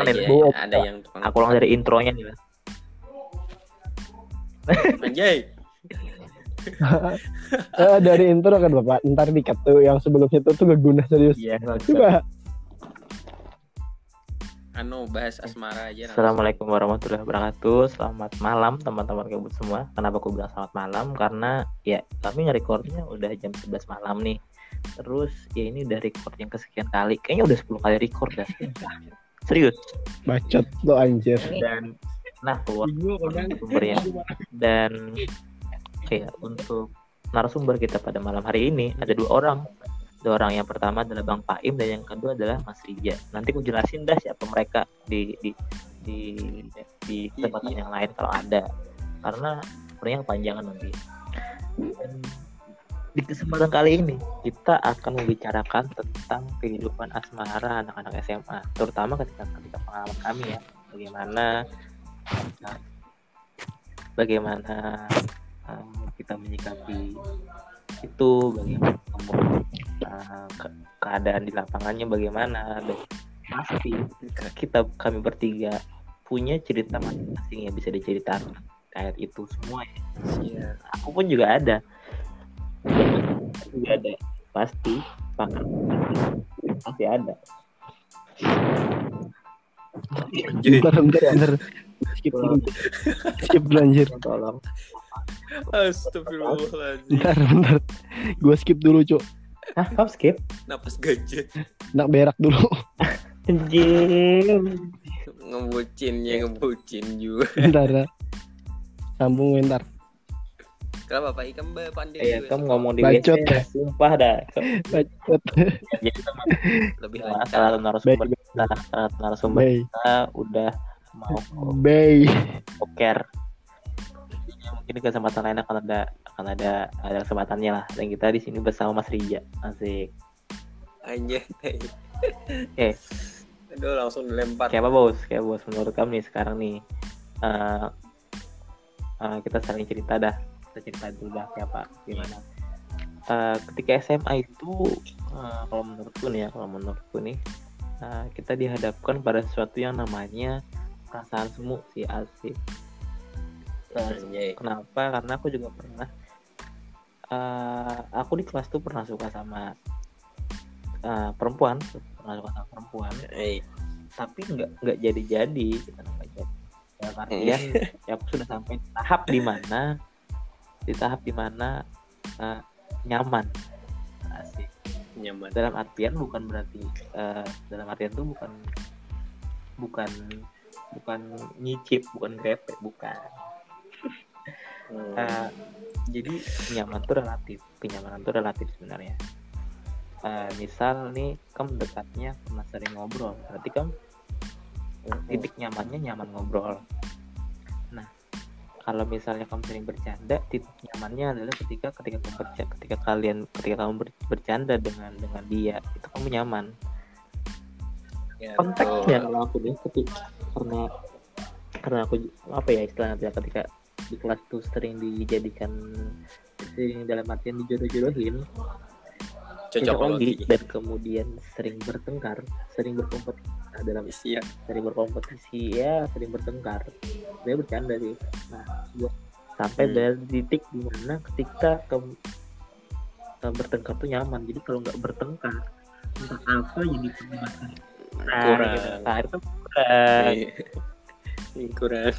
Ada, ya, ada yang tukang Aku ulang dari intronya nih. Mas. anjay. Eh, dari intro kan bapak ntar dikat tuh yang sebelumnya tuh tuh gak guna serius Iya. coba Anu bahas asmara aja. langsung. Assalamualaikum warahmatullahi wabarakatuh. Selamat malam teman-teman kabut semua. Kenapa aku bilang selamat malam? Karena ya kami nge-recordnya udah jam 11 malam nih. Terus ya ini udah record yang kesekian kali. Kayaknya udah 10 kali record dah. Serius. bacot lo anjir Dan nah keluar sumbernya. Dan kayak untuk narasumber kita pada malam hari ini ada dua orang. Dua orang yang pertama adalah Bang Paim dan yang kedua adalah Mas Rija. Nanti aku jelasin dah siapa mereka di di di di tempat yang lain kalau ada. Karena sebenarnya kepanjangan nanti. Dan di kesempatan kali ini kita akan membicarakan tentang kehidupan asmara anak-anak SMA, terutama ketika ketika pengalaman kami ya, bagaimana bagaimana um, kita menyikapi itu, bagaimana kemudian, uh, ke- keadaan di lapangannya bagaimana, dan pasti kita kami bertiga punya cerita masing-masing yang bisa diceritakan kayak itu semua ya. Iya. Aku pun juga ada juga ada. Pasti pakar pasti ada. Bentar bentar bentar skip dulu skip dulu anjir. Tolong. Astagfirullahaladzim. bentar bentar. Gue skip dulu cuk. Hah, kamu skip? Napas gajah. nak berak dulu. Anjing. Ngebucinnya ngebucin juga. bentar ya. sambung bentar Kenapa Pak Ikam Mbak pandai Iya, juga kamu ngomong di Bacot ya. sumpah dah. bacot Jadi sama lebih salah lancar. satu narasumber kita, salah satu narasumber kita udah mau bay poker. Mungkin kesempatan lain akan ada akan ada ada kesempatannya lah. Dan kita di sini bersama Mas Rija. Asik. Anjay. Eh. Aduh langsung dilempar. Kayak apa bos? Kayak bos menurut kamu nih sekarang nih eh eh, kita saling cerita dah. Kita cerita dulu dah kayak apa gimana. Eh, ketika SMA itu eh, kalau menurutku nih ya, kalau menurutku nih eh, kita dihadapkan pada sesuatu yang namanya perasaan semu sih asik. Anjay. kenapa? Karena aku juga pernah eh, aku di kelas tuh pernah suka sama eh, perempuan, pernah suka sama perempuan Eh, tapi nggak nggak jadi-jadi gitu nggak jadi artian ya aku sudah sampai tahap di mana di tahap di mana eh, nyaman Asik. nyaman. dalam artian bukan berarti eh, dalam artian itu bukan bukan bukan nyicip bukan grepe bukan Hmm. Eh, jadi nyaman tuh relatif kenyamanan tuh relatif sebenarnya Eh, misal nih kamu dekatnya karena sering ngobrol berarti kamu titik nyamannya nyaman ngobrol kalau misalnya kamu sering bercanda titik nyamannya adalah ketika ketika kamu berca- ketika kalian ketika kamu ber- bercanda dengan dengan dia itu kamu nyaman. Ya, konteksnya kalau aku nih ketika karena karena aku apa ya istilahnya ketika di kelas tuh sering dijadikan sering dalam artian dijodoh-jodohin cocokologi. dan kemudian sering bertengkar sering berkompetisi nah, dalam Iya. sering berkompetisi ya sering bertengkar saya bercanda sih nah gua sampai Hmm. dari titik di mana ketika kamu kamu bertengkar tuh nyaman jadi kalau nggak bertengkar entah apa jadi perdebatan nah, Kurang. gitu. nah itu kurang Iya. kurang.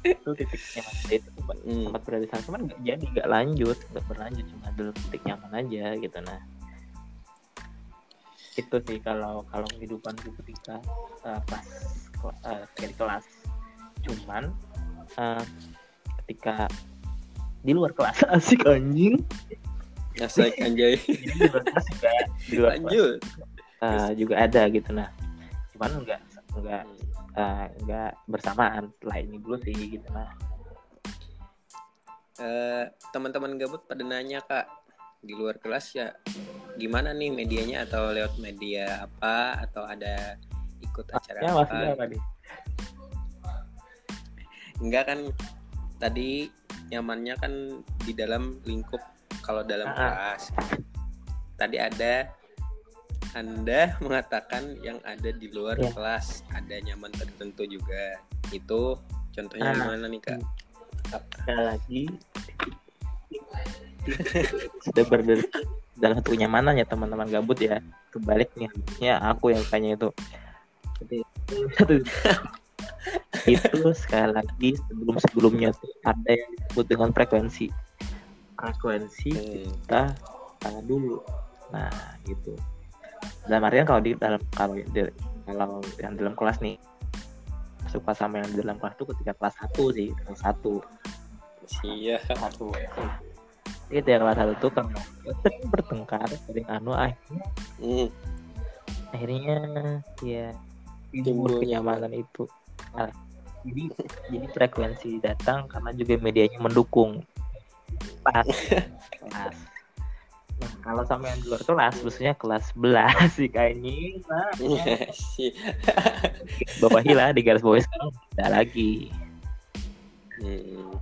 itu titik nyaman itu sempat Hmm. sempat berada di sana cuman nggak jadi nggak lanjut nggak berlanjut cuma dulu titik nyaman aja gitu nah itu sih kalau kalau kehidupanku ketika uh, pas uh, ketika di kelas. Cuman uh, ketika di luar kelas. Asik anjing. Asik anjay. di luar kelas juga di luar kelas. Uh, juga ada gitu nah. Cuman enggak enggak uh, enggak bersamaan setelah ini dulu sih gitu nah. Eh, teman-teman gabut pada nanya kak. Di luar kelas ya gimana nih medianya atau lewat media apa atau ada ikut acara ya apa maksudnya apa nih enggak kan tadi nyamannya kan di dalam lingkup kalau dalam Ah. kelas tadi ada Anda mengatakan yang ada di luar Ya. kelas ada nyaman tertentu juga. Itu contohnya Ah. gimana nih kak? sekali lagi sudah berada dalam satu kenyamanan ya teman-teman gabut ya. Kebaliknya harusnya aku yang tanya itu. Jadi, satu- itu sekali lagi sebelum sebelumnya tuh ada yang disebut dengan frekuensi. Frekuensi Hmm. kita tanya dulu. Nah gitu. Dalam artian kalau di dalam kalau di- kalau yang dalam kelas nih suka sama yang di dalam kelas itu ketika kelas 1 sih kelas 1 Iya. satu itu ya kelas satu tuh karena sering bertengkar sering anu akhirnya Hmm. akhirnya ya Timbul kenyamanan itu. Nah, jadi jadi frekuensi datang karena juga medianya mendukung. Pas. Kelas. Nah kalau sama yang di luar kelas maksudnya kelas 11 sih kayaknya nah, Iya sih. bawahi lah di garis bawah sekarang tidak lagi. Hmm.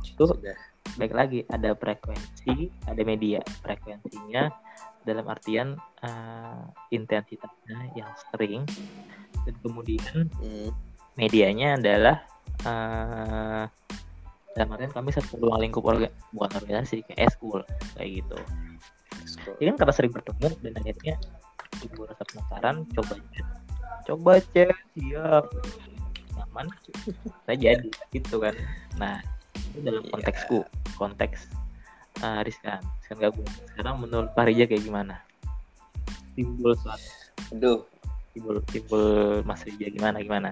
itu Sudah. Baik lagi ada frekuensi ada media. Frekuensinya dalam artian eh, intensitasnya yang sering. Dan kemudian Hmm. medianya adalah eh dalam artian kami satu ruang lingkup orga, bukan organisasi kayak school kayak gitu. Ya kan karena sering bertemu dan akhirnya ibu rasa penasaran coba chat coba chat siap. Nyaman saya jadi gitu kan. Nah itu dalam Iya. konteksku konteks uh, riskan riskan gabung sekarang menurut Pak Rija kayak gimana timbul suatu Aduh. timbul timbul Mas Rija gimana gimana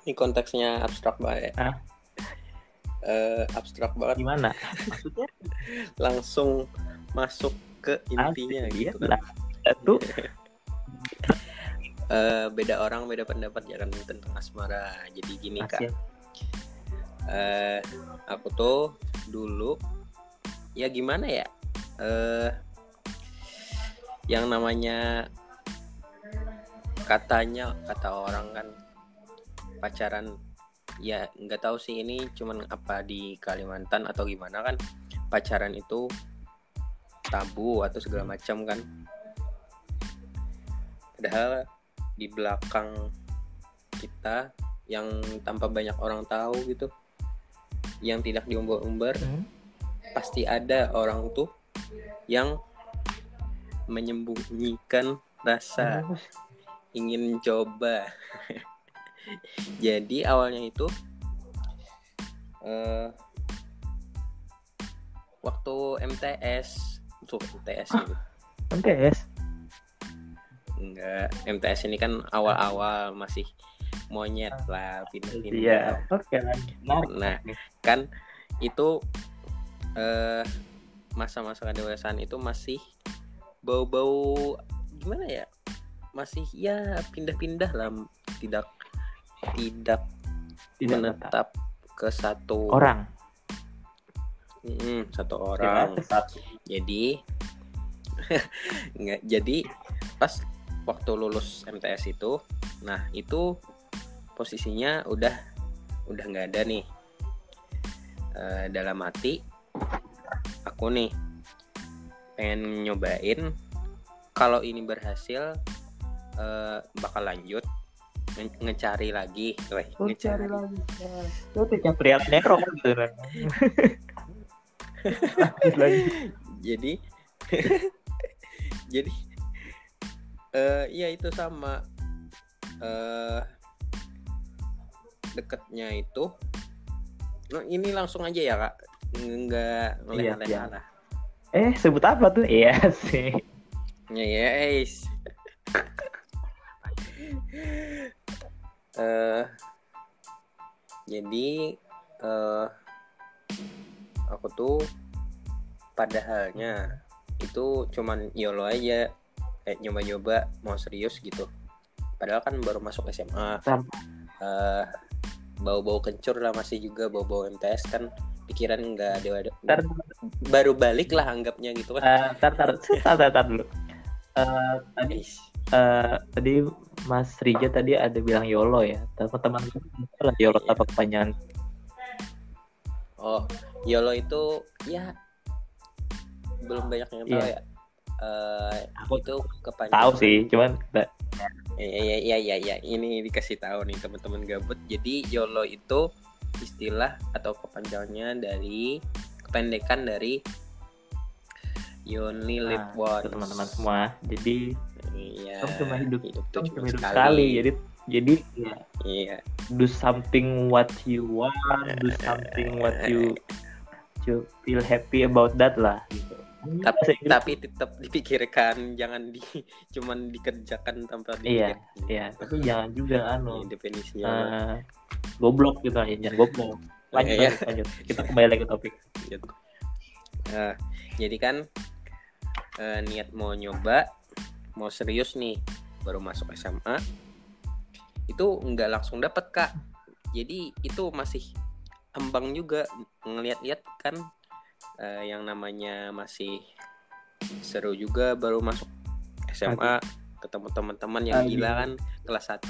Ini konteksnya abstrak banget. ya. Hah? Eh, abstrak banget. gimana maksudnya Langsung masuk ke intinya Asik, gitu kan. satu Eh, beda orang beda pendapat ya kan tentang asmara. Jadi gini kak. Eh aku tuh dulu ya gimana ya eh yang namanya katanya kata orang kan pacaran ya nggak tahu sih ini cuman apa di Kalimantan atau gimana kan pacaran itu tabu atau segala macam kan. Padahal di belakang kita yang tanpa banyak orang tahu gitu yang tidak diumbar-umbar Hmm. pasti ada orang tuh yang menyembunyikan rasa ingin coba. Jadi awalnya itu eh waktu MTS tuh MTS gitu. MTS enggak MTS ini kan awal-awal masih monyet lah iya pindah-pindah oke Menarik. Nah, kan itu eh masa-masa kedewasaan itu masih bau-bau gimana ya? Masih ya pindah-pindah lah, tidak tidak tidak tetap. menetap ke satu orang Mm, satu orang. satu. Jadi nggak jadi pas waktu lulus MTS itu, nah itu posisinya udah udah nggak ada nih. Eh, dalam hati aku nih pengen nyobain. Kalau ini berhasil eh, bakal lanjut nge- ngecari lagi, Weh, ngecari lagi. itu tiga pria nekro kan gitu kan jadi jadi eh iya itu sama. Eh deketnya itu no, ini langsung aja ya kak. Nggak Iya, iya. lah eh sebut apa tuh? Iya sih. Ya yes eh jadi eh aku tuh padahalnya itu cuman YOLO aja kayak nyoba-nyoba mau serius gitu. Padahal kan baru masuk SMA Sam- eh bau-bau kencur lah masih juga bau-bau MTS kan pikiran nggak dewa Ntar, baru balik lah anggapnya gitu kan eh, ntar, ntar, ntar, ntar, ntar dulu. Eh, tadi, eh, tadi Mas Rija tadi ada bilang YOLO ya. Teman-teman lah YOLO Iya. apa kepanjangan? Oh, YOLO itu ya belum banyak yang tahu Iya. ya. eh Aku itu kepanjangan tahu sih cuman Iya iya iya iya ini dikasih tahu nih teman-teman gabut. Jadi YOLO itu istilah atau kepanjangannya dari kependekan dari You Only Live Nah, Once. teman-teman semua jadi Iya. kamu cuma hidup hidup tuh cuma hidup sekali. sekali jadi jadi ya, Iya. do something what you want do something what you you feel happy about that lah gitu Tapi Bahasa Inggris- tapi tetap dipikirkan jangan di cuman dikerjakan tanpa Iya, dipikir. iya tapi jangan juga anu definisinya. eh, goblok gitu aja jangan goblok lanjut, Iya. lanjut lanjut kita kembali lagi ke topik gitu. Nah, jadi kan eh, niat mau nyoba, mau serius nih, baru masuk SMA, itu nggak langsung dapet kak. Jadi itu masih ambang juga ngeliat-liat kan eh, yang namanya masih seru juga baru masuk SMA ketemu teman-teman yang Aduh. gila kan kelas 1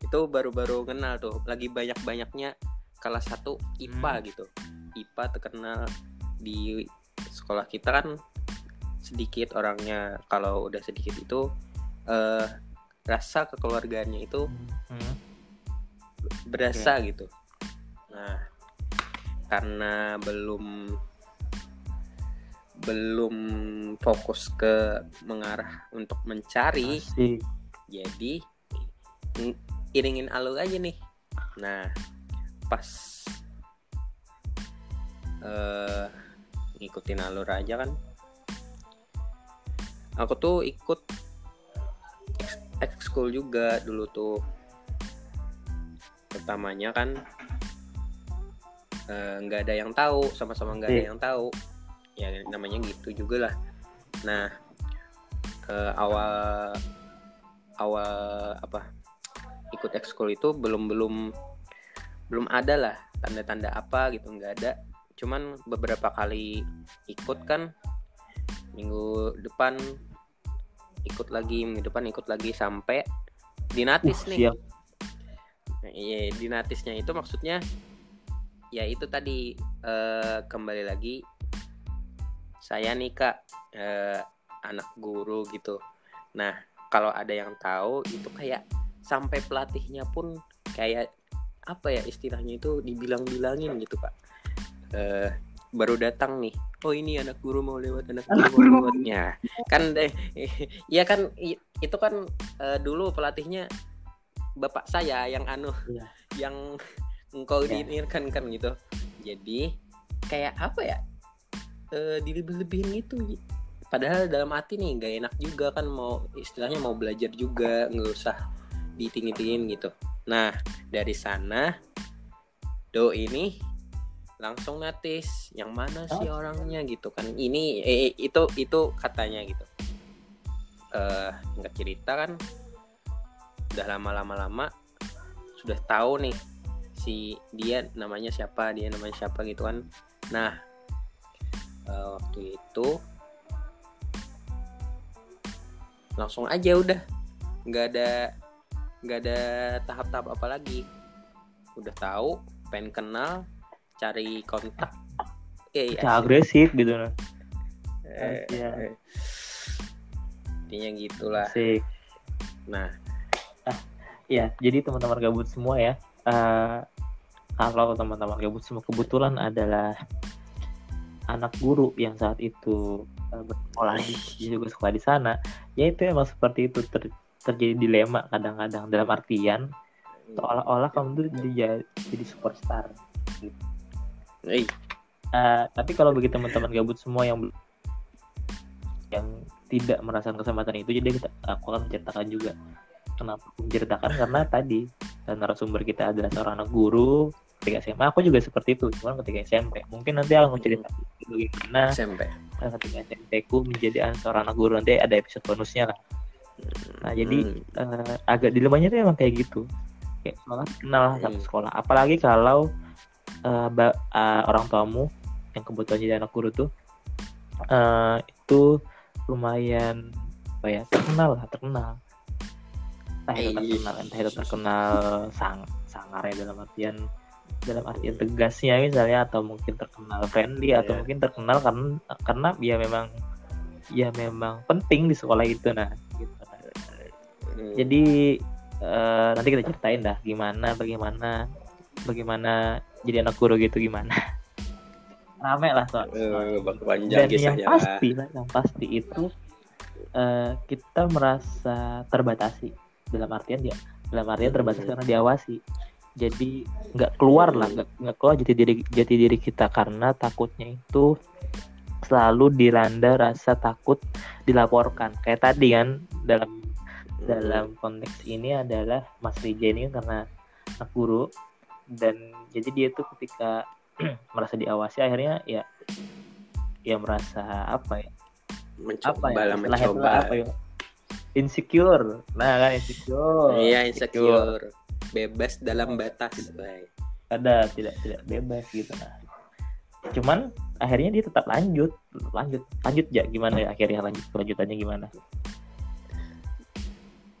itu baru-baru kenal tuh lagi banyak-banyaknya kelas 1 IPA Hmm. gitu IPA terkenal di sekolah kita kan sedikit orangnya kalau udah sedikit itu eh rasa kekeluargaannya itu Hmm. berasa gitu. Nah, karena belum belum fokus ke mengarah untuk mencari, Asik. jadi ng- iringin alur aja nih. Nah, pas eh ngikutin alur aja kan. Aku tuh ikut eks- ekskul juga dulu tuh. Pertamanya kan eh, nggak ada yang tahu, sama-sama nggak ada yang tahu. Ya namanya gitu juga lah. Nah, eh, awal awal apa ikut ekskul itu belum belum belum ada lah tanda-tanda apa gitu nggak ada. Cuman beberapa kali ikut kan minggu depan ikut lagi minggu depan ikut lagi sampai dinatis Uh, nih. siap. Nah, iya dinatisnya itu maksudnya ya itu tadi eh, kembali lagi saya nih kak eh, anak guru gitu nah kalau ada yang tahu itu kayak sampai pelatihnya pun kayak apa ya istilahnya itu dibilang-bilangin gitu pak Eh, baru datang nih oh ini anak guru mau lewat anak guru mau lewat ya kan deh ya kan itu kan eh, dulu pelatihnya bapak saya yang anu Iya. yang engkau Ya. diinginkan kan gitu jadi kayak apa ya eh dilebih-lebihin gitu. Padahal dalam hati nih nggak enak juga kan mau istilahnya mau belajar juga nggak usah ditinggi-tinggiin gitu. Nah dari sana do ini langsung natis yang mana sih orangnya gitu kan. Ini eh, eh, itu itu katanya gitu. Eh nggak cerita kan? Udah lama-lama lama sudah tahu nih si dia namanya siapa dia namanya siapa gitu kan. Nah eh, waktu itu langsung aja udah. Nggak ada nggak ada tahap-tahap apa lagi. Udah tahu pengen kenal cari kontak. Eh Bisa agresif gitu nah eh, eh. intinya gitulah. Asik. nah. Ya, jadi teman-teman gabut semua ya. eh, kalau teman-teman gabut semua kebetulan adalah anak guru yang saat itu eh, bersekolah di juga sekolah di sana, ya itu emang seperti itu ter- terjadi dilema kadang-kadang dalam artian seolah-olah kamu tuh jadi jadi superstar. eh, Eh, tapi kalau bagi teman-teman gabut semua yang yang tidak merasakan kesempatan itu, jadi kita, aku akan menceritakan juga kenapa aku menceritakan. Karena tadi dan narasumber kita adalah seorang anak guru ketika SMA aku juga seperti itu cuman ketika SMP mungkin nanti aku menceritakan bagaimana SMP eh, ketika SMP ku menjadi seorang anak guru nanti ada episode bonusnya lah nah jadi Hmm. eh, agak dilemanya tuh emang kayak gitu kayak sekolah kenal Hmm. sekolah apalagi kalau eh, ba- eh, orang tuamu yang kebetulan jadi anak guru tuh eh, itu lumayan apa ya terkenal lah terkenal entah itu Ih. terkenal entah itu terkenal sang sangar ya dalam artian dalam artian tegasnya misalnya atau mungkin terkenal friendly atau Iya. mungkin terkenal karena karena ya memang ya memang penting di sekolah itu nah gitu. Hmm. jadi eh, nanti kita ceritain dah gimana bagaimana bagaimana jadi anak guru gitu gimana rame lah soal, Eh, panjang dan yang pasti lah yang pasti itu eh, kita merasa terbatasi dalam artian ya dalam artian terbatas Hmm. karena diawasi jadi nggak keluar lah nggak nggak keluar jati diri jati diri kita. Karena takutnya itu selalu dilanda rasa takut dilaporkan. Kayak tadi kan dalam Hmm. dalam konteks ini adalah Mas Rija ini karena anak guru. Dan jadi dia tuh ketika merasa diawasi akhirnya ya ya merasa apa ya? Apa mencoba ya istilahnya tuh mencoba. apa ya? Insecure. Nah kan insecure. Iya insecure. Bebas dalam batas. Bay. ada tidak tidak bebas gitu nah cuman akhirnya dia tetap lanjut lanjut. Lanjut ya gimana ya? Akhirnya lanjut kelanjutannya gimana?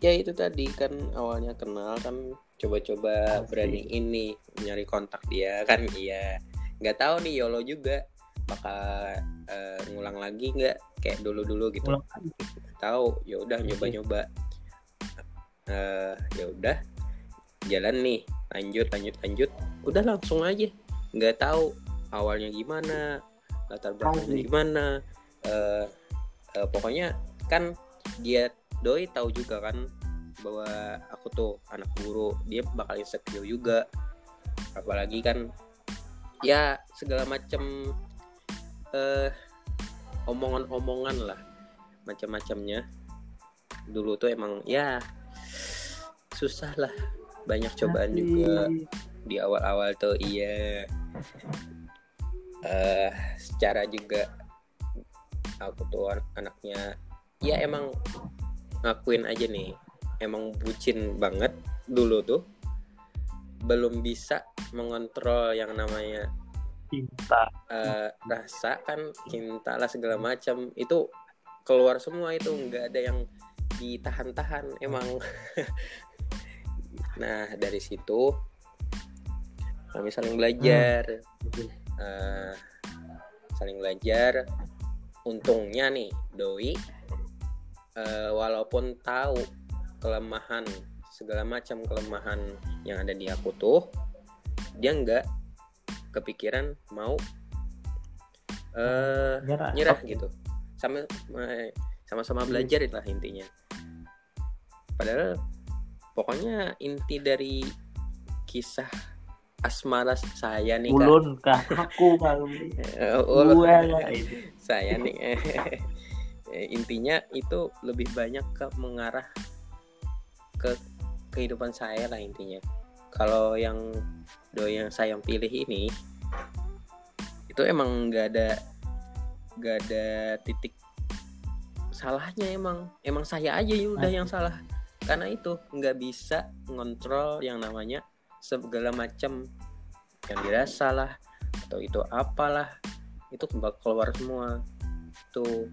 Ya itu tadi kan awalnya kenal kan coba-coba berani ini nyari kontak dia kan? Iya. Nggak tahu nih Yolo juga. Bakal eh, ngulang lagi nggak? Kayak dulu-dulu gitu. Ngulang lagi. tahu. Ya udah nyoba-nyoba. Eh ya udah jalan nih lanjut lanjut lanjut. Udah langsung aja nggak tahu awalnya gimana latar belakangnya gimana eh eh, pokoknya kan dia doi tahu juga kan bahwa aku tuh anak guru dia bakal insecure juga. Apalagi kan ya segala macam eh omongan-omongan lah macam-macamnya. Dulu tuh emang ya susah lah banyak cobaan juga di awal-awal tuh iya. Eh secara juga aku tuh an- anaknya ya emang ngakuin aja nih. Emang bucin banget dulu tuh. Belum bisa mengontrol yang namanya cinta. eh, rasa kan cinta lah segala macam. Itu keluar semua itu nggak ada yang ditahan-tahan emang nah dari situ kami saling belajar. Eh, saling belajar. Untungnya nih doi eh, walaupun tahu kelemahan segala macam kelemahan yang ada di aku tuh dia nggak kepikiran mau eh nyerah. nyerah Oke. gitu. Sama sama-sama belajar lah intinya. Padahal pokoknya inti dari kisah asmara saya nih kak. Ulun kah? Aku kah? Eh, saya nih. Eh, intinya itu lebih banyak ke mengarah ke kehidupan saya lah intinya. Kalau yang doi yang saya pilih ini itu emang nggak ada nggak ada titik salahnya emang. Emang saya aja yang udah yang salah karena itu nggak bisa ngontrol yang namanya segala macam yang dirasa lah atau itu apalah itu bakal keluar semua. Tuh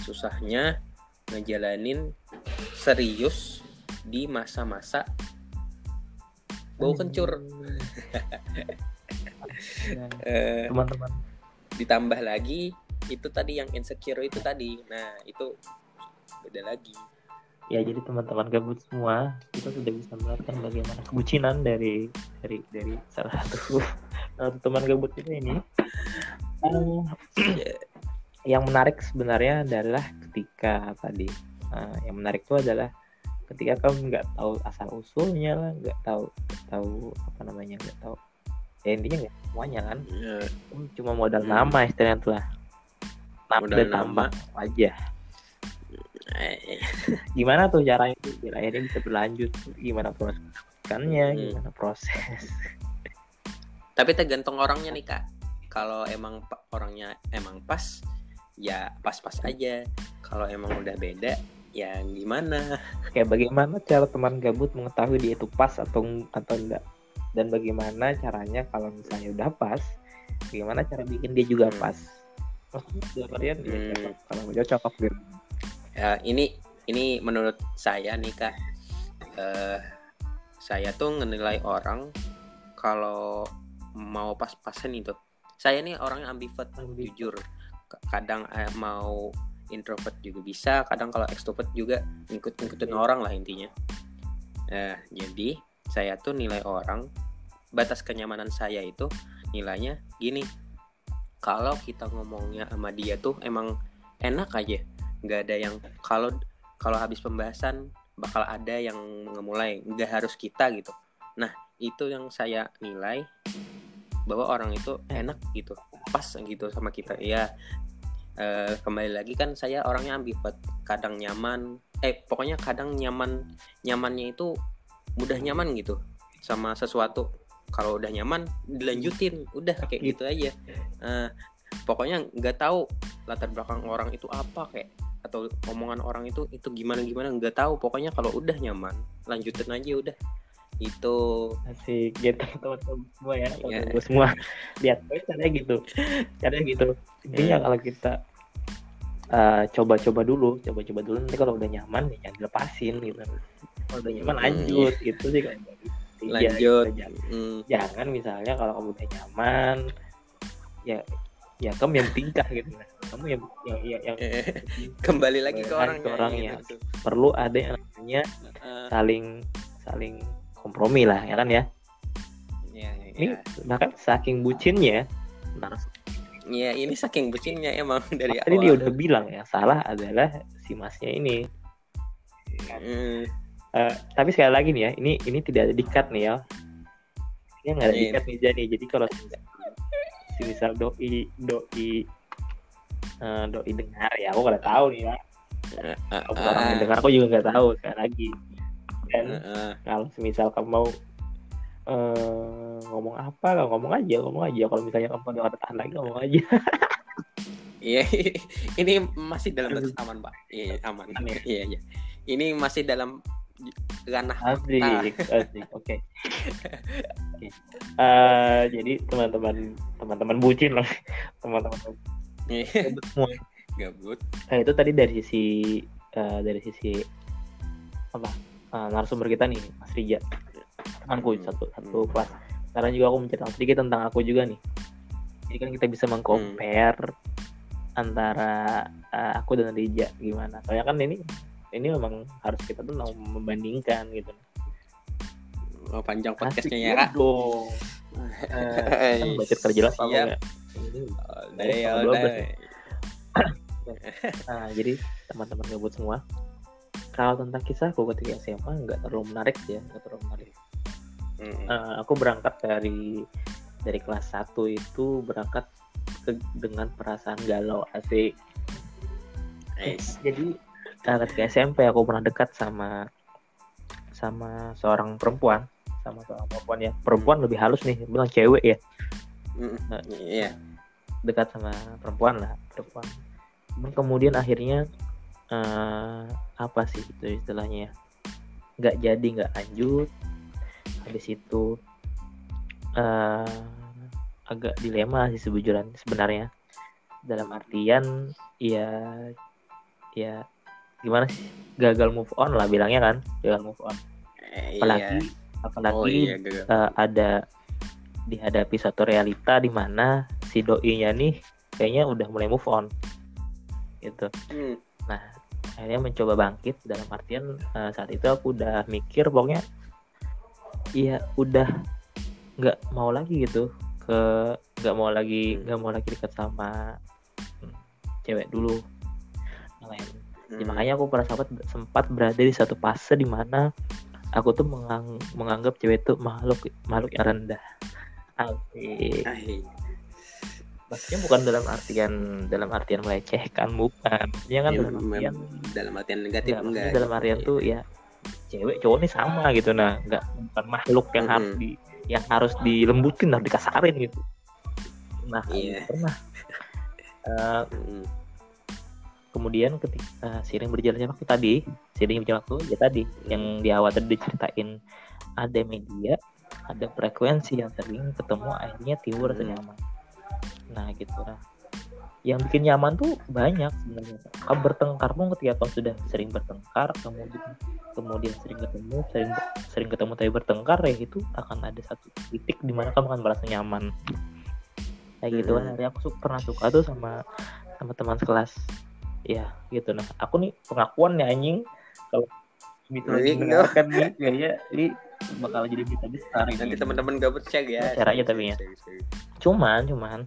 susahnya ngejalanin serius di masa-masa bau kencur. Ya, Eh, teman-teman. ditambah lagi itu tadi yang insecure itu tadi. Nah itu beda lagi ya jadi teman-teman gabut semua kita sudah bisa melihatkan bagaimana kebucinan dari dari dari salah satu teman gabut kita ini. Ya, yang menarik sebenarnya adalah ketika tadi eh, yang menarik itu adalah ketika kamu nggak tahu asal usulnya lah nggak tahu tahu apa namanya nggak tahu ya intinya nggak semuanya kan? Kamu cuma modal Hmm. nama istilahnya tuh lah Modal nama. aja gimana tuh caranya biar akhirnya bisa berlanjut? Gimana prosesnya Hmm. gimana proses? Tapi tergantung orangnya nih kak. Kalau emang orangnya emang pas ya pas-pas aja. Kalau emang udah beda ya gimana? Kayak bagaimana cara teman gabut mengetahui dia itu pas atau atau enggak? Dan bagaimana caranya kalau misalnya udah pas bagaimana cara bikin dia juga Hmm. pas? Maksudnya dia Hmm. cocok kalau cocok gitu Ya, ini ini menurut saya nih kak. Eh, saya tuh menilai orang kalau mau pas-pasan itu. Saya nih orangnya ambivert Ambivert. jujur. Kadang eh, mau introvert juga bisa kadang kalau extrovert juga ngikut ngikutin orang lah intinya. Nah jadi saya tuh nilai orang batas kenyamanan saya itu nilainya gini. Kalau kita ngomongnya sama dia tuh emang enak aja nggak ada yang kalau kalau habis pembahasan bakal ada yang ngemulai. Nggak harus kita gitu. Nah itu yang saya nilai bahwa orang itu enak gitu pas gitu sama kita. Ya eh, kembali lagi kan saya orangnya ambivert kadang nyaman. Eh pokoknya kadang nyaman nyamannya itu mudah nyaman gitu sama sesuatu. Kalau udah nyaman dilanjutin. Udah kayak gitu aja. Eh, pokoknya nggak tahu latar belakang orang itu apa kayak atau omongan orang itu itu gimana gimana? Nggak tahu. Pokoknya kalau udah nyaman lanjutin aja udah. Itu Asik. Gitu teman-teman semua ya. Iya. teman-teman semua. Lihat oh, caranya gitu. Caranya gitu. Intinya Iya. kalau kita eh, coba-coba dulu. Coba-coba dulu. Nanti kalau udah nyaman ya jangan dilepasin gitu. Kalau udah nyaman Hmm, lanjut. Gitu sih kalau tiga, lanjut. gitu. jangan, Hmm, jangan misalnya kalau kamu udah nyaman ya ya kamu yang tingkah gitu. Kamu yang yang yang, yang eh, kembali lagi ke Ke orangnya. Gitu. perlu ada yang namanya Eh, saling saling kompromi lah ya kan ya? Ya, ini ya. bahkan saking bucinnya narasumber ya ini saking bucinnya emang dari tadi awal. dia udah bilang yang salah adalah si masnya ini. Hmm, Eh, tapi sekali lagi nih ya ini ini tidak ada dikat nih ya. Ini nggak ada Iya. dikat nih jadi jadi kalau misal doi doi eh, doi dengar ya aku nggak tahu nih ya eh, aku eh, orang yang dengar aku juga nggak tahu sekali lagi dan eh, eh. kalau semisal kamu mau eh, ngomong apa kalau ngomong aja ngomong aja kalau misalnya kamu ada tahan lagi ngomong aja Iya, ini masih dalam batas aman, Pak. Iya, aman. Aman ya? Iya, iya. Ini masih dalam ranah asik asik. Oke. Oke. Eh, jadi teman-teman teman-teman bucin lah. Teman-teman semua. Gabut. Nah, itu tadi dari sisi eh, dari sisi apa? Eh, narasumber kita nih Mas Rija. Temanku Hmm. satu satu kelas. Sekarang juga aku menceritakan sedikit tentang aku juga nih. Jadi kan kita bisa mengcompare antara eh, aku dan Rija gimana. Soalnya kan ini ini memang harus kita tuh mau membandingkan gitu Oh, panjang podcastnya ya, Kak. dong Eh, kan baca kerja jelas apa ya Ini Udah, Ini tanggal udah. 12 nih. Nah, jadi teman-teman gabut semua, kalau tentang kisahku ketika SMA nggak terlalu menarik ya, nggak terlalu menarik. Mm, Eh, aku berangkat dari dari kelas 1 itu berangkat ke, dengan perasaan galau asik. Nice. Jadi ketika SMP aku pernah dekat sama sama seorang perempuan, sama seorang perempuan ya. Perempuan lebih halus nih, bilang cewek ya. Mm, Nah, Iya. dekat sama perempuan lah perempuan kemudian akhirnya eh, apa sih itu istilahnya ya? nggak jadi nggak lanjut habis itu eh, agak dilema sih sebujuran sebenarnya dalam artian ya ya gimana sih gagal move on lah bilangnya kan gagal move on Eh, apalagi iya. apalagi Oh iya, gagal. eh, ada dihadapi suatu realita di mana si doinya nih kayaknya udah mulai move on gitu Hmm, akhirnya mencoba bangkit dalam artian eh, saat itu aku udah mikir pokoknya iya udah nggak mau lagi gitu ke nggak mau lagi Hmm. nggak mau lagi dekat sama hmm, cewek dulu yang lain Ya, hmm. makanya aku pada sempat sempat berada di satu fase di mana aku tuh mengang- menganggap cewek itu makhluk makhluk yang rendah Asik. Maksudnya bukan dalam artian dalam artian melecehkan bukan maksudnya kan iya, dalam artian dalam artian negatif enggak, enggak. dalam artian tuh ya cewek cowok ini sama gitu nah nggak bukan makhluk yang Mm-mm. harus di yang harus dilembutin harus dikasarin gitu nah Iya. pernah Mm, kemudian ketika sering berjalannya waktu tadi sering berjalan waktu ya tadi yang di awal tadi diceritain. Ada media ada frekuensi yang sering ketemu akhirnya timbul rasa Hmm. nyaman. Nah gitu lah. Yang bikin nyaman tuh banyak sebenarnya. Kamu bertengkar pun ketika kamu sudah sering bertengkar kemudian kemudian sering ketemu sering sering ketemu tapi bertengkar ya itu akan ada satu titik di mana kamu akan merasa nyaman. Kayak gitu kan Hmm. Akhirnya aku su- pernah suka tuh sama sama teman sekelas ya gitu. Nah aku nih pengakuan nih anjing. Kalau bisa Iya, mendengarkan nih kayaknya ini bakal jadi berita besar nanti teman-teman gabut cek ya. Aja tapi ya. Cuman cuman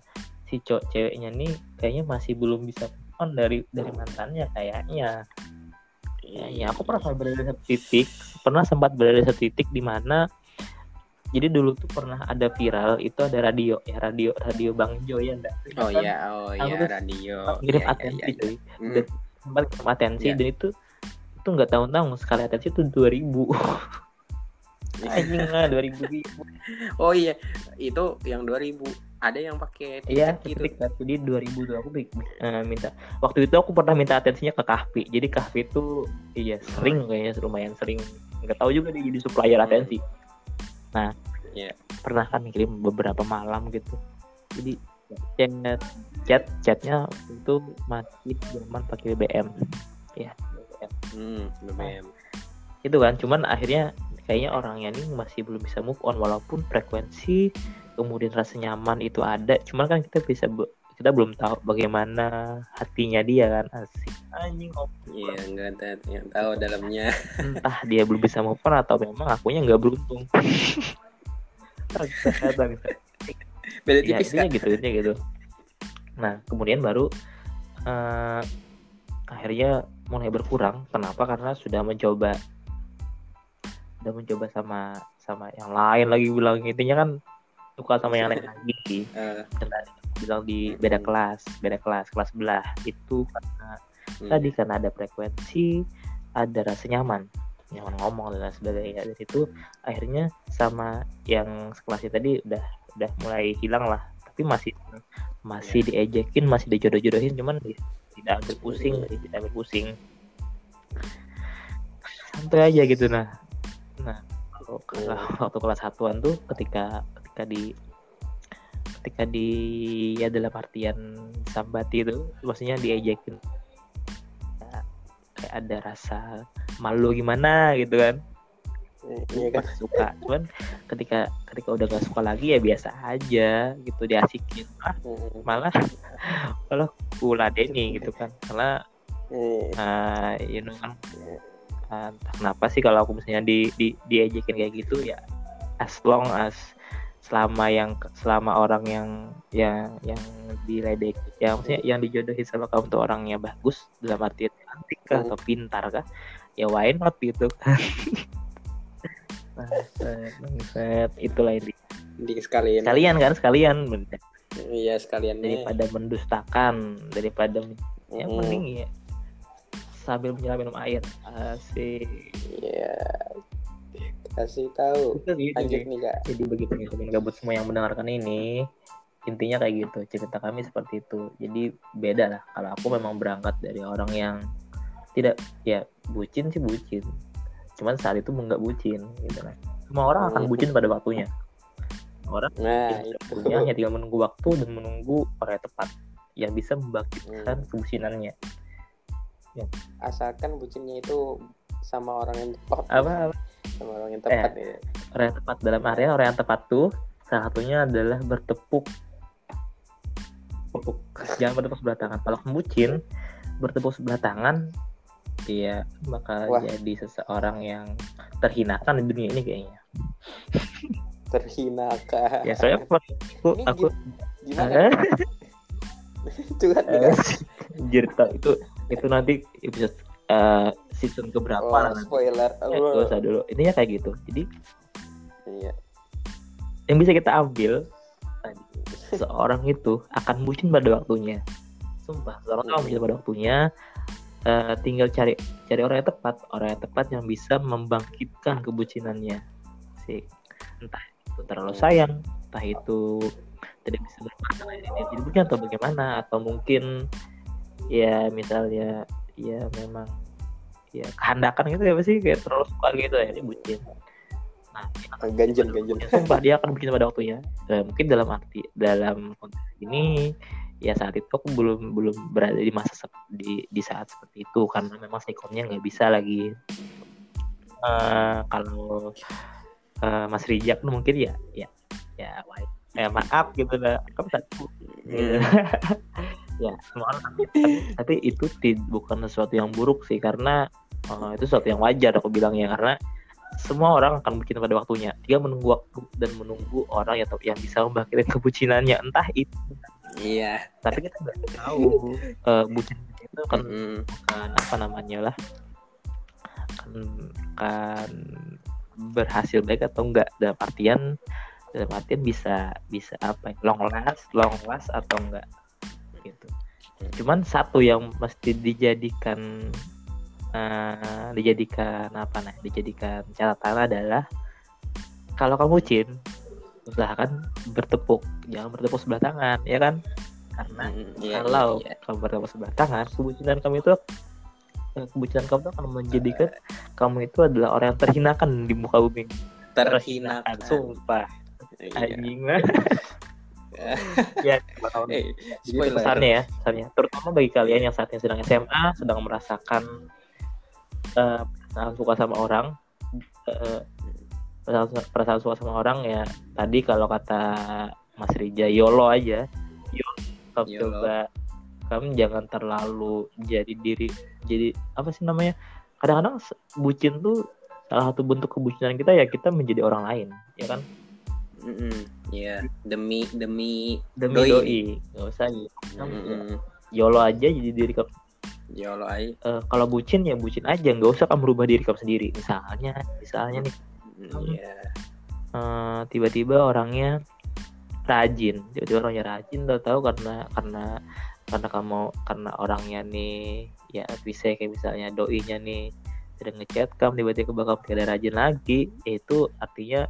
si cowok ceweknya nih kayaknya masih belum bisa on dari dari mantannya kayaknya. Iya, ya, ya aku pernah sempat berada di satu titik pernah sempat berada di satu titik di mana jadi dulu tuh pernah ada viral itu ada radio ya radio radio bang Jo ya enggak oh iya oh iya radio ngirim Iya, iya, atensi iya, iya. cuy Hmm. Dan sempat ngirim atensi Iya. dan itu itu nggak tahu-tahu sekali atensi itu dua ribu anjing lah dua ribu oh iya itu yang 2000 ada yang pakai Iya, gitu. Jadi 2000 tuh aku eh, minta. Waktu itu aku pernah minta atensinya ke Kahfi. Jadi Kahfi itu iya sering kayaknya lumayan sering. Nggak tahu juga dia jadi supplier Hmm. atensi. Nah, Iya. pernah kan kirim beberapa malam gitu. Jadi chat chat chatnya itu masih zaman pakai BBM. Ya, BBM. hmm BBM Itu kan. Cuman akhirnya kayaknya orangnya ini masih belum bisa move on walaupun frekuensi kemudian rasa nyaman itu ada cuman kan kita bisa kita belum tahu bagaimana hatinya dia kan asik. Anjing iya nggak ada yang tahu dalamnya. Entah dia belum bisa move on atau memang akunya nggak beruntung. Beda ya tipis intinya kan gitu intinya gitu. Nah kemudian baru eh, akhirnya mulai berkurang. Kenapa? Karena sudah mencoba sudah mencoba sama sama yang lain lagi bilang intinya kan suka sama yang lain lagi. Dan tadi bilang di beda kelas beda kelas kelas sebelah. Itu karena hmm. tadi karena ada frekuensi ada rasa nyaman. Nyaman ngomong dan lain sebagainya. Dari itu akhirnya sama yang sekelasnya tadi udah udah mulai hilang lah. Tapi masih masih diejekin masih dijodoh-jodohin cuman tidak ambil pusing tidak ambil pusing. Santai aja gitu nah. Nah kalau kalau waktu kelas satuan tuh ketika ketika di ketika di ya dalam artian sambati itu maksudnya diejekin Ya, kayak ada rasa malu gimana gitu kan. Iya kan? Pas suka cuman ketika ketika udah gak suka lagi ya biasa aja gitu diasikin. Ah, malah malah kuladeni gitu kan. Karena iya. uh, you know kan. Uh, entah kenapa sih kalau aku misalnya di, di diejekin kayak gitu ya as long as selama yang selama orang yang yang yang diledek ya maksudnya yang dijodohi sama kamu tuh orangnya bagus dalam arti cantik kah atau pintar kah ya why not gitu. Kan Bangsat, bangsat. itulah ini. Di sekalian. Sekalian kan sekalian iya sekalian daripada mendustakan daripada ya Hmm. mending ya sambil menyelam minum air asik. Iya kasih tahu. Itu gitu lanjut nih kak. jadi begitu nih teman gabut semua yang mendengarkan ini intinya kayak gitu cerita kami seperti itu. Jadi beda lah kalau aku memang berangkat dari orang yang tidak ya bucin sih bucin. Cuman saat itu nggak bucin gitu lah semua orang akan Hmm. bucin pada waktunya. Orang nah punya hanya tinggal menunggu waktu dan menunggu orang yang tepat yang bisa membangkitkan Hmm. kebucinannya. Asalkan bucinnya itu sama orang yang tepat. Apa, apa sama orang yang tepat ya orang yang tepat. Dalam area orang yang tepat tuh salah satunya adalah bertepuk. Tepuk. Jangan bertepuk sebelah tangan. Kalau kemucin bertepuk sebelah tangan dia bakal Wah. jadi seseorang yang terhinakan di dunia ini kayaknya. Terhina kak ya soalnya aku Ini aku gimana? Eh, curhat eh, tak, itu itu nanti episode eh, season keberapa oh, lah nanti. spoiler. Ya, gak usah dulu. Intinya kayak gitu. Jadi iya. yang bisa kita ambil seorang itu akan bucin pada waktunya. Sumpah seorang akan bucin pada waktunya. Eh, tinggal cari cari orang yang tepat. Orang yang tepat yang bisa membangkitkan kebucinannya. Sih entah itu terlalu sayang entah itu tidak bisa berpasangan ini jadi bucin atau bagaimana atau mungkin ya misalnya ya memang. Ya kehandakan gitu ya apa sih? Kayak terlalu suka gitu ya ini bucin nah akan ganjen ganjen sumpah dia akan bikin pada waktunya. Eh, mungkin dalam arti dalam konteks ini ya saat itu aku belum belum berada di masa di di saat seperti itu. Karena memang sikonnya nggak bisa lagi. Eh, kalau eh, Mas Rijak tuh mungkin ya ya ya eh, maaf gitu lah. Kamu satu gitu. Ya. Semua orang tapi, tapi itu bukan sesuatu yang buruk sih karena uh, itu sesuatu yang wajar aku bilang ya karena semua orang akan bucin pada waktunya. Dia menunggu waktu dan menunggu orang yang yang bisa membangkitkan kebucinannya. Entah itu iya. Tapi kita nggak tahu. Uh, bucin itu kan Mm-mm. bukan apa namanya lah kan, kan berhasil baik atau enggak dalam artian dalam artian bisa bisa apa ya, long last long last atau enggak gitu. Cuman satu yang mesti dijadikan eh, dijadikan apa nah dijadikan catatan adalah kalau kamu bucin usahakan bertepuk jangan bertepuk sebelah tangan ya kan? Karena Mm, iya, kalau iya, iya. kamu bertepuk sebelah tangan kebucinan kamu itu eh, kebucinan kamu itu akan menjadikan kamu itu adalah orang yang terhinakan di muka bumi. Terhinakan sumpah. Iya. anjing lah ya bakal Eh, jadi spoiler. pesannya ya pesannya terutama bagi kalian yang saat ini sedang SMA sedang merasakan perasaan suka sama orang eh, perasaan, perasaan suka sama orang ya tadi kalau kata Mas Rija YOLO aja. YOLO. Kamu YOLO. coba kamu jangan terlalu jadi diri jadi apa sih namanya kadang-kadang bucin tuh salah satu bentuk kebucinan kita ya kita menjadi orang lain ya kan Mm-mm. Iya, demi demi demi Doi. doi, nggak usah gitu Kamu Mm-mm. YOLO aja jadi diri kamu Ya Allah, ai. Eh, kalau bucin ya bucin aja nggak usah kamu merubah diri kamu sendiri misalnya misalnya nih Iya. eh, tiba-tiba orangnya rajin tiba-tiba orangnya rajin tau tahu karena karena karena kamu karena orangnya nih ya bisa kayak misalnya doinya nih sering ngechat kamu tiba-tiba bakal tidak rajin lagi itu artinya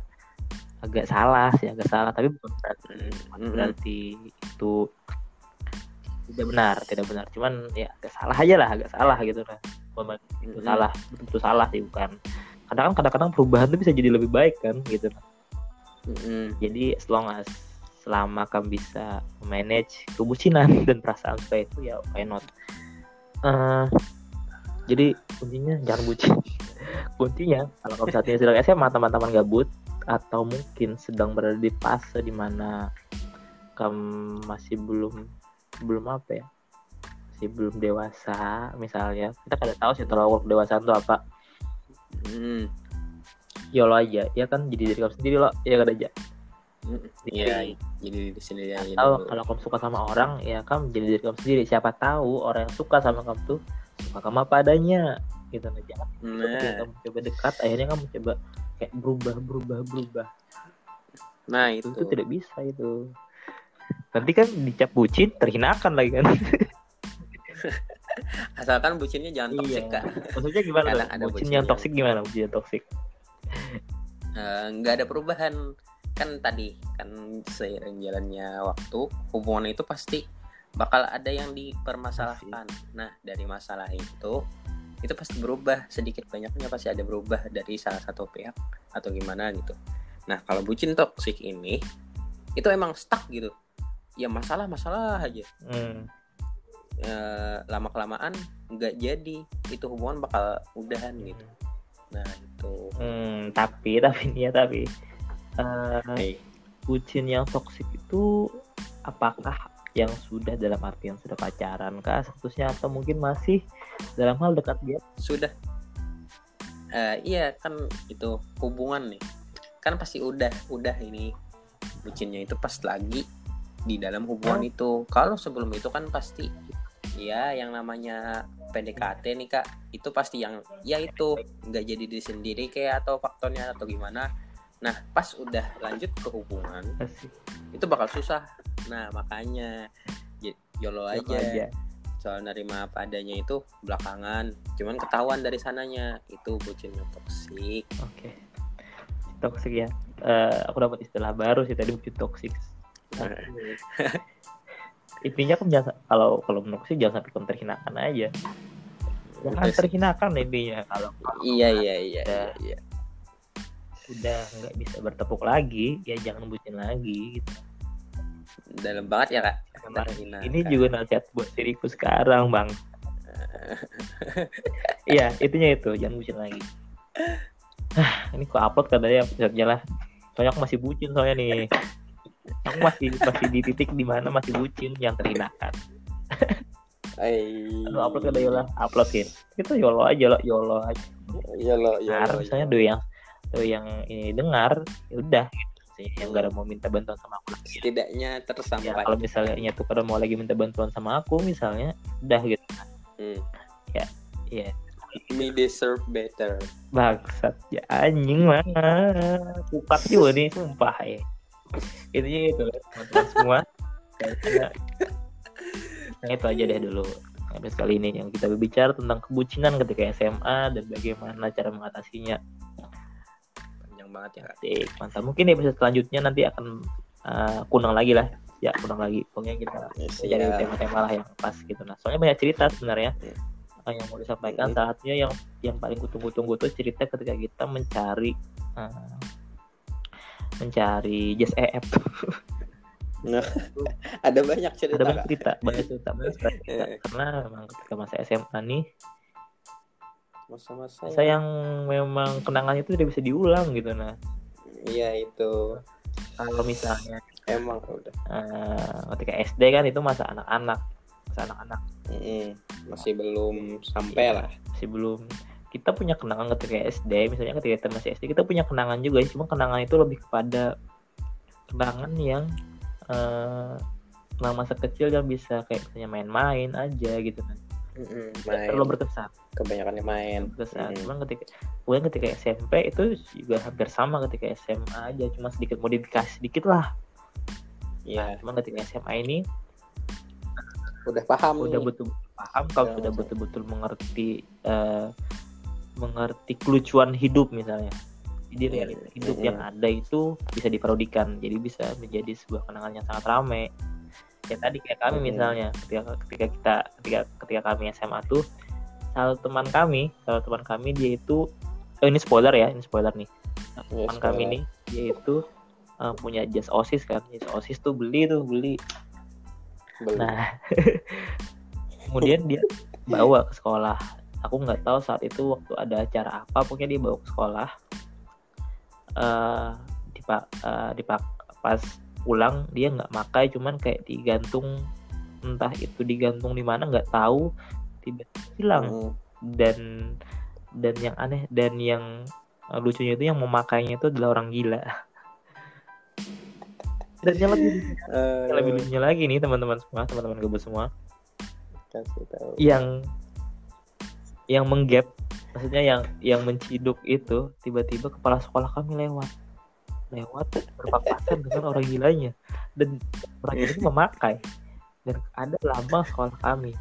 agak salah sih agak salah. Tapi bukan berarti Mm, mm-mm. berarti itu tidak benar tidak benar. Cuman ya agak salah aja lah agak salah gitu Bukan berarti itu Mm-mm. salah betul salah sih bukan. Kadang kan kadang-kadang perubahan tuh bisa jadi lebih baik kan gitu. Mm-mm. jadi as long as selama kamu bisa manage kebucinan dan perasaan suka itu ya why not? Eh, jadi kuncinya jangan bucin. Kuncinya kalau kamu saat ini sedang SMA teman-teman gabut atau mungkin sedang berada di fase di mana kamu masih belum belum apa ya masih belum dewasa misalnya. Kita kada tahu sih terlalu dewasa itu apa. Mm. yolo aja ya kan? Jadi diri kamu sendiri lo ya kada aja? Mm. Iya, jadi di sini aja atau kalau kamu suka sama orang ya kamu jadi diri kamu sendiri. Siapa tahu orang yang suka sama kamu tuh suka kamu apa adanya gitu jangan ketika Nah, kamu coba dekat akhirnya kamu coba kayak berubah berubah berubah. Nah itu, itu. tidak bisa itu. Nanti kan dicap bucin terhinakan lagi kan. Asalkan bucinnya jangan toksik, Kak. maksudnya gimana tuh? ada bucin bucin yang toksik gimana? Bucin yang toksik Eh, nggak ada perubahan. Kan tadi kan seiring jalannya waktu hubungan itu pasti bakal ada yang dipermasalahkan. Nah dari masalah itu itu pasti berubah sedikit banyaknya pasti ada berubah dari salah satu pihak atau gimana gitu. Nah kalau bucin toksik ini itu emang stuck gitu. Ya masalah masalah aja. Hmm. lama kelamaan nggak jadi itu hubungan bakal udahan gitu. Nah itu Hmm, tapi tapi ya tapi eh, Hey. bucin yang toksik itu apakah yang sudah dalam artian sudah pacaran kah statusnya? Atau mungkin masih dalam hal dekat dia? Sudah. Eh, iya kan itu hubungan nih. Kan pasti udah udah ini bucinnya itu pas lagi di dalam hubungan Oh. itu. Kalau sebelum itu kan pasti ya yang namanya PDKT nih kak itu pasti yang ya itu nggak jadi diri sendiri kayak atau faktornya atau gimana nah pas udah lanjut ke hubungan Masih itu bakal susah. Nah makanya j- yolo Yolo aja. aja. soal nerima apa adanya itu belakangan. Cuman ketahuan dari sananya itu bucinnya toksik oke. Toksik ya. Eh, aku dapat istilah baru sih tadi bucin toksik intinya kamu jangan kalau kalau menurut sih jangan sampai kamu terhinakan aja. Jangan sih. terhinakan intinya kalau iya iya iya iya, iya. Udah nggak bisa bertepuk lagi ya jangan bucin lagi gitu. dalam banget ya kak? Nah, ini Kak. juga nasihat buat diriku sekarang bang. Iya itunya itu jangan bucin lagi. Ini kok upload katanya episode lah soalnya aku masih bucin soalnya nih. Aku masih masih di titik di mana masih bucin yang terhinakan lu upload ke Yola uploadin kita yolo aja lo yolo aja. Ya lo ya nah, misalnya ya. do yang do yang ini dengar ya udah gitu sih yang gak ada mau minta bantuan sama aku lagi. setidaknya ya tersampai kalau misalnya tuh pada mau lagi minta bantuan sama aku misalnya udah gitu. Hmm. ya me deserve better. Bangsat ya anjing mana pukat juga nih sumpah ya. Intinya itu teman-teman semua. Nah, itu aja deh dulu. Episode kali ini yang kita berbicara tentang kebucinan ketika SMA dan bagaimana cara mengatasinya banget ya Kak. Asik, mantap mungkin episode selanjutnya nanti akan uh, kunang lagi lah ya kunang lagi pokoknya kita Yes, cari ya. tema-tema lah yang pas gitu nah soalnya banyak cerita sebenarnya Iya. uh, yang mau disampaikan Mhm. salah satunya yang yang paling kutunggu-tunggu tuh cerita ketika kita mencari uh, mencari Just EF ada banyak cerita ada banyak Kak. cerita banyak cerita banyak cerita Iya. karena memang ketika masa SMA nih masa-masa masa yang memang kenangannya itu tidak bisa diulang gitu nah. Iya itu. Kalau misalnya emang udah. Uh, ketika SD kan itu masa anak-anak masa anak-anak. Mm-mm. masih belum sampai lah. Masih belum. Kita punya kenangan ketika SD misalnya ketika kita masih SD kita punya kenangan juga cuma kenangan itu lebih kepada kenangan yang eh kenangan masa kecil yang bisa kayak misalnya main-main aja gitu kan. Nggak main terlalu berkesan kebanyakan main berkesan Mm. cuman ketika kemudian ketika SMP itu juga hampir sama ketika SMA aja cuma sedikit modifikasi sedikit lah Iya, cuman ketika SMA ini udah paham udah nih. betul paham kalau Udah sudah betul-betul mengerti eh, mengerti kelucuan hidup misalnya jadi Hmm, realita hidup hmm. yang ada itu bisa diparodikan jadi bisa menjadi sebuah kenangan yang sangat ramai ya tadi kayak kami Hmm. misalnya ketika ketika kita ketika ketika kami SMA tuh salah teman kami salah teman kami dia itu oh ini spoiler ya ini spoiler nih Iya, teman kami sekolah. nih dia itu eh, punya jas osis kan jas osis tuh beli tuh beli Belum. Nah, kemudian dia bawa ke sekolah. Aku nggak tahu saat itu waktu ada acara apa, pokoknya dia bawa ke sekolah. eh dipak, dipak pas pulang dia nggak makai, cuman kayak digantung entah itu digantung di mana nggak tahu tiba-tiba hilang. Mm. dan dan yang aneh dan yang eh, lucunya itu yang memakainya itu adalah orang gila. Dan yang lebih, Eh, yang lebih lucunya lagi nih teman-teman semua, teman-teman gebet semua, kasih tahu. Yang yang menggap maksudnya yang yang menciduk itu tiba-tiba kepala sekolah kami lewat. Lewat berpapasan dengan orang gilanya. Dan orang gila itu memakai. Dan ada lambang sekolah kami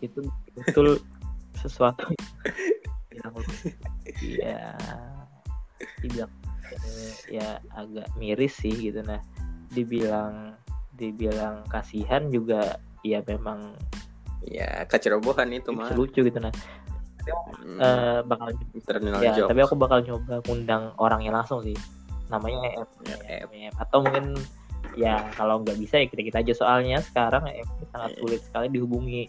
itu betul sesuatu yang ya dibilang eh, ya agak miris sih gitu. Nah dibilang dibilang kasihan juga ya memang ya kecerobohan itu mah. lucu gitu nah. Mm. Eh, bakal Terminal ya tapi aku bakal nyoba undang orangnya langsung sih. Namanya EF Ya, EF. EF. atau mungkin ya kalau nggak bisa ya kita kita aja. Soalnya sekarang EF sangat Iya. sulit sekali dihubungi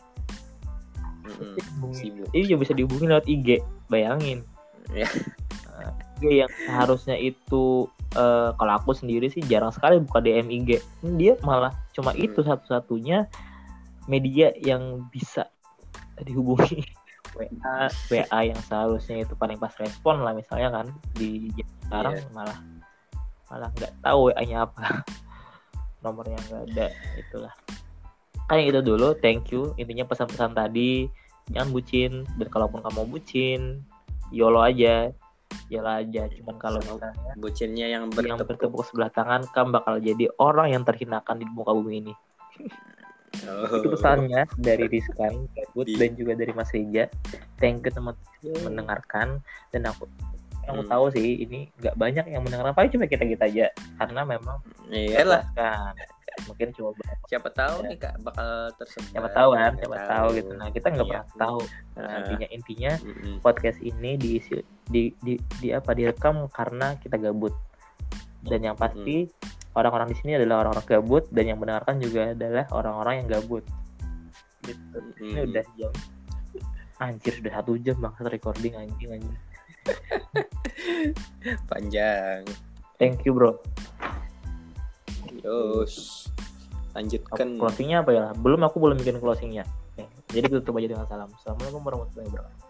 Sibuk. ini juga bisa dihubungi lewat IG bayangin Ya. Eh, IG yang seharusnya itu eh, kalau aku sendiri sih jarang sekali buka DM IG dia malah cuma Hmm. itu satu-satunya media yang bisa dihubungi WA WA yang seharusnya itu paling pas respon lah misalnya kan di sekarang Iya. malah malah nggak tahu WA-nya apa nomornya nggak ada itulah kayak itu dulu thank you. Intinya pesan-pesan tadi jangan bucin. Dan kalaupun kamu bucin yolo aja. Yolo aja cuman kalau misalnya bucinnya yang yang bertepuk bertepuk sebelah tangan kamu bakal jadi orang yang terhinakan di muka bumi ini. Oh. itu pesannya dari Rizkan Gabut Di- dan juga dari Mas Rija thank you teman mendengarkan. Dan aku yang aku Hmm. tahu sih ini nggak banyak yang mendengarkan. Paling cuma kita kita aja. Karena memang Iyalah, kan mungkin coba siapa tahu Ya. nih kak bakal tersebar. siapa tahu kan siapa tahu gitu nah kita nggak Iya. pernah tahu nah, intinya intinya Mm-mm. podcast ini diisi di, di di apa direkam karena kita gabut dan yang pasti orang-orang di sini adalah orang-orang gabut dan yang mendengarkan juga adalah orang-orang yang gabut gitu. ini Mm. udah jam anjir sudah satu jam banget recording anjing anjing panjang. thank you bro Yos. Lanjutkan. closingnya apa ya belum aku belum bikin closingnya Jadi tutup aja dengan salam. Assalamualaikum warahmatullahi wabarakatuh.